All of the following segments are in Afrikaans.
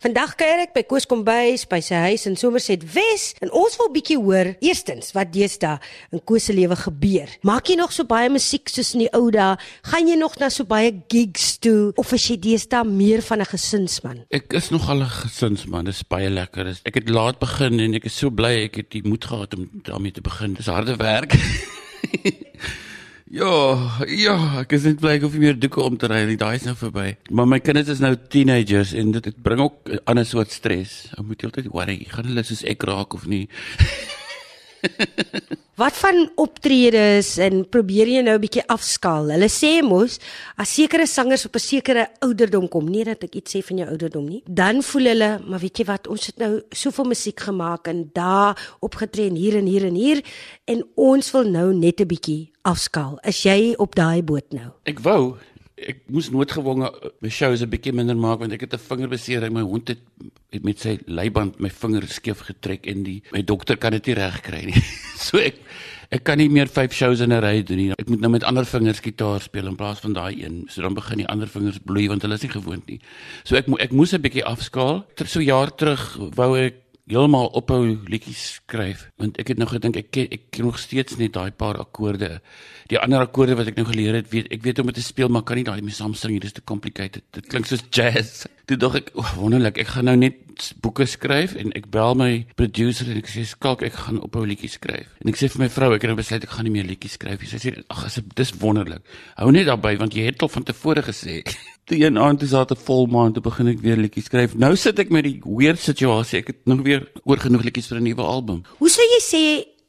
Vandag kuier ek by Koos Kombuis by sy huis in Somerset Wes en ons wil bietjie hoor eerstens wat deesdae in Koos se lewe gebeur. Maak jy nog so baie musiek soos in die ou dae? Gaan jy nog na so baie gigs toe of is jy deesdae meer van 'n gesinsman? Ek is nog al 'n gesinsman. Dit is baie lekker. Ek het laat begin en ek is so bly ek het die moed gehad om daarmee te begin. Dis harde werk. Ja, ja, ek is net bly ek hoef nie meer doeke om te ry nie. Daai is nou verby. Maar my kinders is nou teenagers en dit, dit bring ook 'n ander soort stres. Ek moet heeltyd worry, gaan hulle soos ek raak of nie? Wat van optredes en probeer jy nou 'n bietjie afskaal? Hulle sê mos as sekere sangers op 'n sekere ouderdom kom, nie dat ek iets sê van jou ouderdom nie, dan voel hulle, maar weet jy wat, ons het nou soveel musiek gemaak en daar opgetree en hier en hier en hier en ons wil nou net 'n bietjie afskaal. Is jy op daai boot nou? Ek wou ek moes noodgewonge uh, my shows 'n bietjie minder maak want ek het 'n vingerbesering. My hond het, het met sy leiband my vinger skeef getrek en die my dokter kan dit nie regkry nie. so ek ek kan nie meer 5 shows in 'n ry doen nie. Ek moet nou met ander vingers gitaar speel in plaas van daai een. So dan begin die ander vingers bloei want hulle is nie gewoond nie. So ek ek moes 'n bietjie afskaal. Ter so jaar terug wou ek heeltemal ophou liedjies skryf want ek het nou gedink ek ken, ek ken nog steeds net daai paar akkoorde. Die ander akkoorde wat ek nou geleer het, weet ek weet hoe om te speel, maar kan nie daai mee saam sing nie. Dit is te complicated. Dit klink soos jazz. Toe dog ek, oh, wonderlik, ek gaan nou net boeke skryf en ek bel my producer en ek sê skalk ek gaan ophou liedjies skryf. En ek sê vir my vrou, ek het nou besluit ek gaan nie meer liedjies skryf nie. Sy sê ag, dis wonderlik. Hou net daarby want jy het al van tevore gesê. Toe een aand is daar 'n vol maand te begin ek weer liedjies skryf. Nou sit ek met die weird situasie. Ek het nog weer oor genoeg liedjies vir 'n nuwe album. Hoe sou jy sê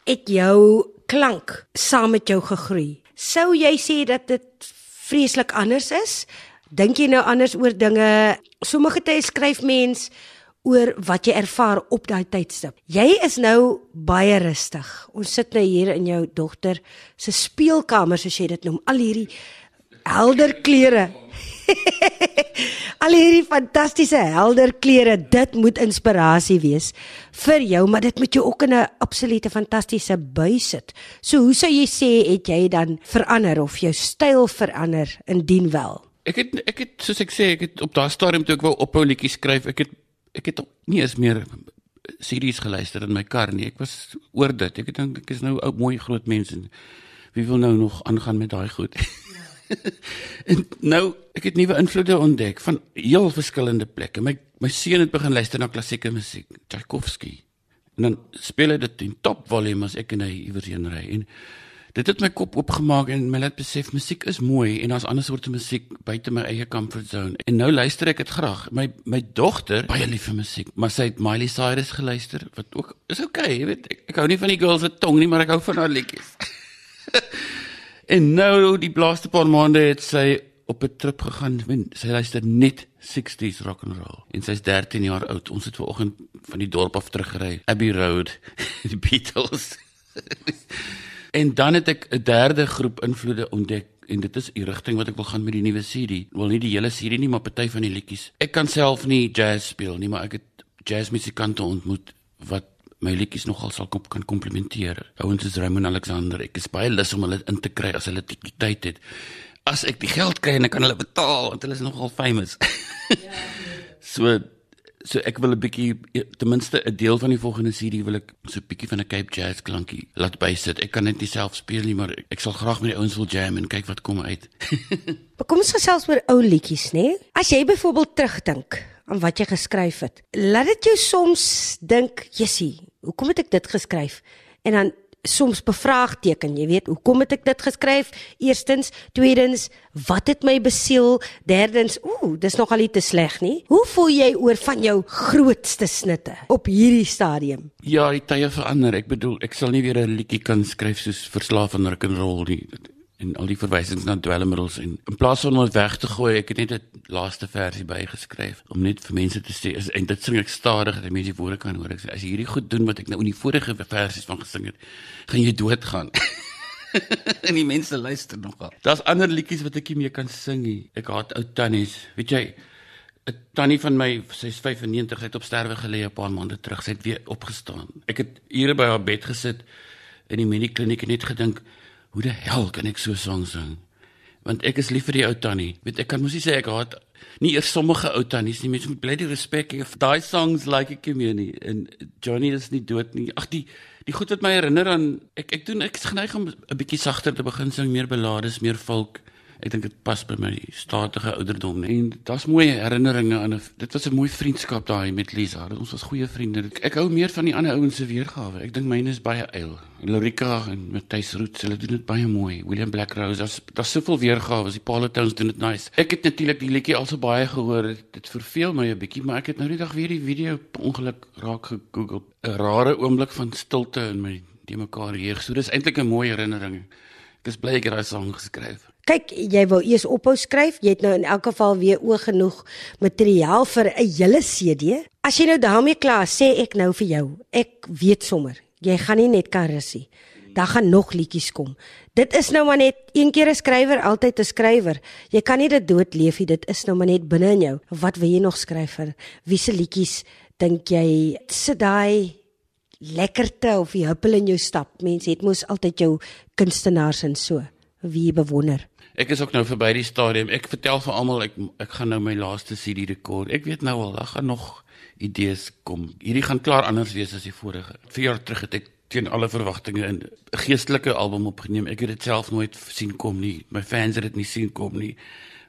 het jou klank saam met jou gegroei? Sou jy sê dat dit vreeslik anders is? Dink jy nou anders oor dinge? Sommige tye skryf mens oor wat jy ervaar op daai tydstip. Jy is nou baie rustig. Ons sit nou hier in jou dogter se speelkamer soos jy dit noem. Al hierdie helder kleure. Al hierdie fantastiese helder kleure, dit moet inspirasie wees vir jou, maar dit moet jou ook in 'n absolute fantastiese bui sit. So hoe sou jy sê het jy dan verander of jou styl verander indien wel? Ek het ek het soos ek sê, ek het op daai stadium toe ek wou ophou liedjies skryf, ek het ek het nie eens meer series geluister in my kar nie. Ek was oor dit. Ek dink ek is nou ou mooi groot mense. Wie wil nou nog aangaan met daai goed? en nou ek het nuwe invloede ontdek van heel verskillende plekke. My my seun het begin luister na klassieke musiek, Tchaikovsky. En dan speel hy dit in top volume as ek en hy iewers heen ry. En dit het my kop oopgemaak en my laat besef musiek is mooi en daar's ander soorte musiek buite my eie comfort zone. En nou luister ek dit graag. My my dogter baie lief vir musiek, maar sy het Miley Cyrus geluister wat ook is okay, jy weet. Ek, ek hou nie van die girls wat tong nie, maar ek hou van haar liedjies. En nou die laaste paar maande het sy op 'n trip gegaan. Sy luister net 60s rock and roll. En sy's 13 jaar oud. Ons het vanoggend van die dorp af teruggery, Abbey Road, die Beatles. en dan het ek 'n derde groep invloede ontdek en dit is die rigting wat ek wil gaan met die nuwe CD. Wel nie die hele CD nie, maar party van die liedjies. Ek kan self nie jazz speel nie, maar ek het jazzmusikante ontmoet wat my liedjies nogal sal kom, kan komplementeer. Ouens soos Raymond Alexander, ek is baie lus om hulle in te kry as hulle die tyd het. As ek die geld kry en ek kan hulle betaal want hulle is nogal famous. Ja. so so ek wil 'n bietjie ten minste 'n deel van die volgende CD wil ek so 'n bietjie van 'n Cape Jazz klankie laat bysit. Ek kan net nie self speel nie, maar ek sal graag met die ouens wil jam en kyk wat kom uit. Kom ons gesels oor ou liedjies, né? As jy byvoorbeeld terugdink aan wat jy geskryf het, laat dit jou soms dink, "Jessie, hoekom het ek dit geskryf?" En dan soms bevraagteken, jy weet, hoekom het ek dit geskryf? Eerstens, tweedens, wat het my besiel? Derdens, ooh, dis nogal nie te sleg nie. Hoe voel jy oor van jou grootste snitte op hierdie stadium? Ja, die tye verander. Ek bedoel, ek sal nie weer 'n liedjie kan skryf soos Verslaaf van Rock and Roll nie en al die verwysings na dwelmmiddels en in plaas van om dit weg te gooi, ek het net 'n laaste versie bygeskryf om net vir mense te sê is en dit sing ek stadig dat mense woorde kan hoor. Ek sê as jy hierdie goed doen wat ek nou in die vorige versies van gesing het, gaan jy doodgaan. en die mense luister nogal. Daar's ander liedjies wat ek nie meer kan sing nie. Ek haat ou tannies. Weet jy, 'n tannie van my, sy's 95, het op sterwe gelê 'n paar maande terug. Sy het weer opgestaan. Ek het ure by haar bed gesit in die medikliniek en net gedink hoe die hel kan ek so song sing? Want ek is lief vir die ou tannie. Weet ek kan mos nie sê ek haat nie eers sommige ou tannies nie, mense moet bly die respek hê vir daai songs like ek meer nie. En Johnny is nie dood nie. Ag die die goed wat my herinner aan ek ek doen ek is geneig om 'n bietjie sagter te begin sing, meer ballades, meer folk. Ek dink dit pas by my statige ouderdom en daar's mooi herinneringe aan 'n dit was 'n mooi vriendskap daai met Lisa. Ons was goeie vriende. Ek, hou meer van die ander ouens se weergawe. Ek dink myne is baie eil. Lorika en Matthys Roots, hulle doen dit baie mooi. William Blackrose, daar's daar's soveel weergawe. Die Palatowns doen dit nice. Ek het natuurlik die liedjie al so baie gehoor. Dit verveel my 'n bietjie, maar ek het nou die dag weer die video ongeluk raak gegoogel. 'n Rare oomblik van stilte in my die mekaar hier. So dis eintlik 'n mooi herinnering. Ek is bly ek het daai sang geskryf. Kyk, jy wou eers ophou skryf. Jy het nou in elk geval weer oog genoeg materiaal vir 'n hele CD. As jy nou daarmee klaar, sê ek nou vir jou, ek weet sommer, jy gaan nie net kan rus nie. Daar gaan nog liedjies kom. Dit is nou maar net een keer 'n skrywer, altyd 'n skrywer. Jy kan nie dit doodleef nie. Dit is nou maar net binne in jou. Wat wil jy nog skryf vir? Wie se liedjies dink jy sit daai lekkerte of die huppel in jou stap? Mense het mos altyd jou kunstenaars en so wie bewonder. Ek is ook nou verby die stadium. Ek vertel vir almal ek ek gaan nou my laaste CD rekord. Ek weet nou al, daar gaan nog idees kom. Hierdie gaan klaar anders wees as die vorige. 4 jaar terug het ek teen alle verwagtinge 'n geestelike album opgeneem. Ek het dit self nooit sien kom nie. My fans het dit nie sien kom nie.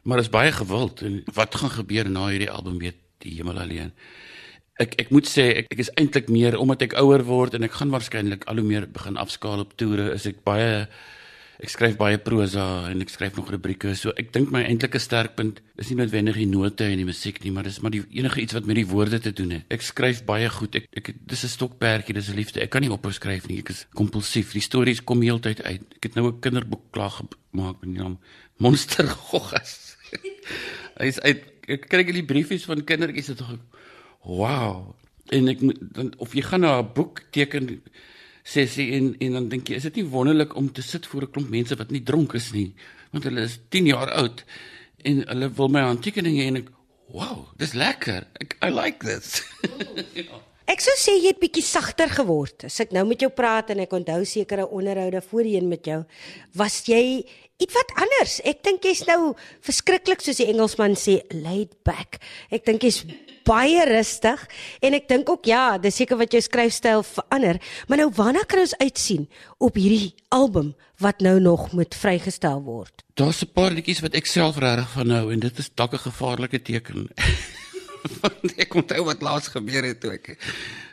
Maar dit is baie gewild en wat gaan gebeur na hierdie album weet die hemel alleen. Ek ek moet sê ek ek is eintlik meer omdat ek ouer word en ek gaan waarskynlik al hoe meer begin afskaal op toere, is ek baie ek skryf baie prosa en ek skryf nog rubrieke. So ek dink my eintlike sterkpunt is nie noodwendig die note en die musiek nie, maar dis maar die enige iets wat met die woorde te doen het. Ek skryf baie goed. Ek ek dis 'n stokperdjie, dis 'n liefde. Ek kan nie ophou skryf nie. Ek is kompulsief. Die stories kom heeltyd uit. Ek het nou 'n kinderboek klaar gemaak met die naam Monster Goggas. Hy is uit ek kry die briefies van kindertjies tog wow. En ek dan of jy gaan na 'n boek teken sê sy en en dan dink jy is dit nie wonderlik om te sit voor 'n klomp mense wat nie dronk is nie want hulle is 10 jaar oud en hulle wil my handtekeninge en ek wow dis lekker ek I like this ja. Ek sou sê jy het bietjie sagter geword. As ek nou met jou praat en ek onthou sekere onderhoude voorheen met jou, was jy ietwat anders. Ek dink jy's nou verskriklik soos die Engelsman sê laid back. Ek dink jy's baie rustig en ek dink ook ja, dis seker wat jou skryfstyl verander. Maar nou waarna kan ons uitsien op hierdie album wat nou nog moet vrygestel word? Daar's 'n paar liedjies wat ek self regtig van hou en dit is dalk 'n gevaarlike teken. Want ek onthou wat laas gebeur het toe ek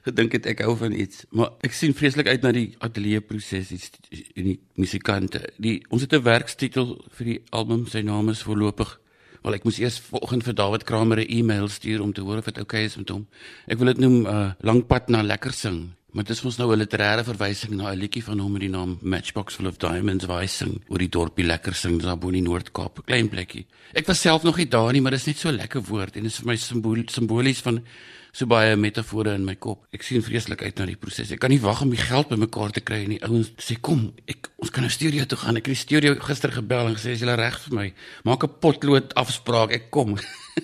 gedink het ek hou van iets, maar ek sien vreeslik uit na die ateljee proses en die musikante. Die ons het 'n werkstitel vir die album, sy naam is voorlopig Wel ek moes eers vanoggend vir David Kramer 'n e-mail stuur om te hoor of dit oukei okay is met hom. Ek wil dit noem uh, langpad na lekker sing. Maar dit is mos nou 'n literêre verwysing na 'n liedjie van hom met die naam Matchbox Full of Diamonds waar hy sing oor die dorpie lekker sing daar bo in die Noord-Kaap, 'n klein plekkie. Ek was self nog nie daar nie, maar dit is net so lekker woord en dit is vir my simbool simbolies van so baie metafore in my kop. Ek sien vreeslik uit na die proses. Ek kan nie wag om die geld bymekaar te kry en die ouens sê kom, ek ons kan nou studio toe gaan. Ek het die studio gister gebel en gesê as jy reg vir my, maak 'n potlood afspraak, ek kom.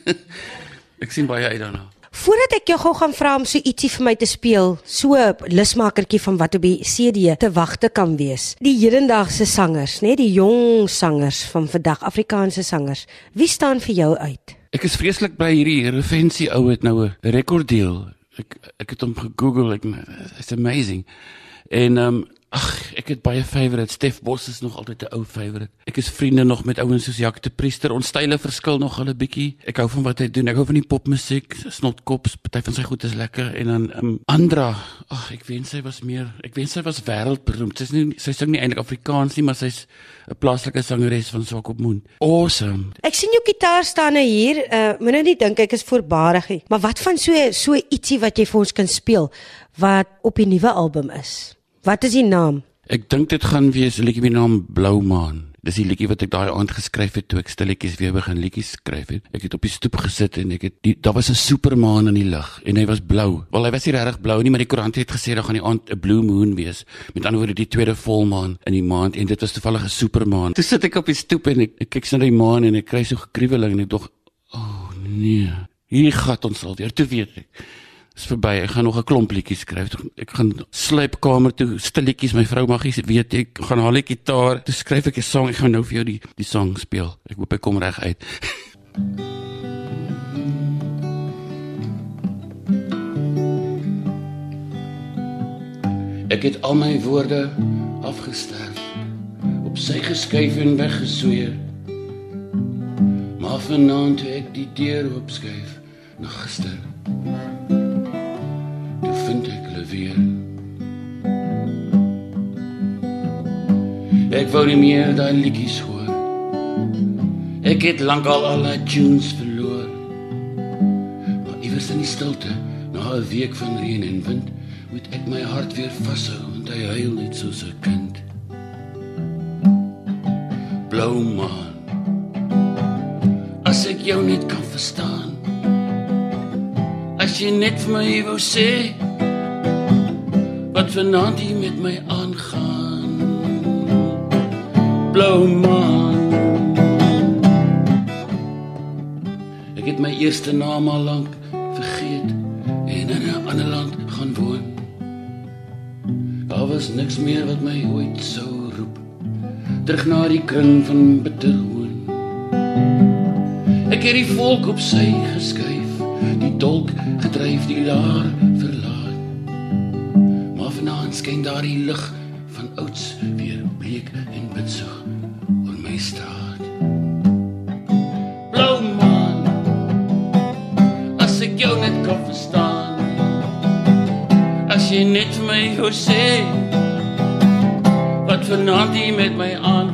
ek sien baie uit daarna. Voordat ek jou gou gaan vra om so ietsie vir my te speel, so lusmakertjie van wat op die CD te wagte kan wees. Die hedendaagse sangers, nê, die jong sangers van vandag, Afrikaanse sangers. Wie staan vir jou uit? Ek is vreeslik by hierdie Revensie ou het nou 'n rekorddeel. Ek ek het hom gegoogel, ek it's amazing. En um, ag, ek het baie favourites. Stef Bos is nog altyd 'n ou favourite. Ek is vriende nog met ouens soos Jacques de Priester. Ons style verskil nog 'n bietjie. Ek hou van wat hy doen. Ek hou van die popmusiek. Snotkops, party van sy goed is lekker en dan um, Andra. Ag, ek wens sy was meer. Ek wens sy was wêreldberoemd. Sy's nie sy sing nie eintlik Afrikaans nie, maar sy's 'n plaaslike sangeres van Swakopmund. Awesome. Ek sien jou gitaar staan nou hier. Uh moenie net dink ek is voorbarig nie. Maar wat van so so ietsie wat jy vir ons kan speel wat op die nuwe album is? Wat is die naam? Ek dink dit gaan wees 'n liedjie met die naam Blou Maan. Dis die liedjie wat ek daai aand geskryf het toe ek stilletjies weer begin liedjies skryf het. Ek het op die stoep gesit en ek het die, daar was 'n supermaan in die lug en hy was blou. Wel hy was nie regtig blou nie, maar die koerant het gesê daar gaan die aand 'n blue moon wees. Met ander woorde die tweede volmaan in die maand en dit was toevallig 'n supermaan. Toe sit ek op die stoep en ek, ek kyk na die maan en ek kry so gekruweling en ek dog, "O oh, nee, hier gaan ons al weer te weet." Ek is verby. Ek gaan nog 'n klomp liedjies skryf. Ek gaan slypkamer toe, stilletjies, my vrou mag nie weet ek gaan haar gitaar. Toe skryf ek 'n song. Ek gaan nou vir jou die die song speel. Ek hoop hy kom reg uit. Ek het al my woorde afgesterf, op sy geskuif en weggesweer. Maar vanaand toe ek die deur oopskuif, na gister. Ek wou nie meer daai liedjies hoor. Ek het lankal al die tunes verloor. Maar iewers in die stilte, na 'n week van reën en wind, moet ek my hart weer vashou want hy huil net soos 'n kind. Blou maan. As ek jou net kan verstaan. As jy net vir my wou sê wat vanaand hier met my aangaan. Blou maan. Ek het my eerste naam al lank vergeet en in 'n ander land gaan woon. Daar was niks meer wat my ooit sou roep terug na die kring van bitterhoon. Ek het die volk op sy geskuif, die dolk gedryf, die laar verlaat. Maar vanaand skyn daar die lig ouds weer bleek en bitsig oor my straat. Blou maan, as ek jou net kan verstaan. As jy net my wou sê wat vanaand hier met my aan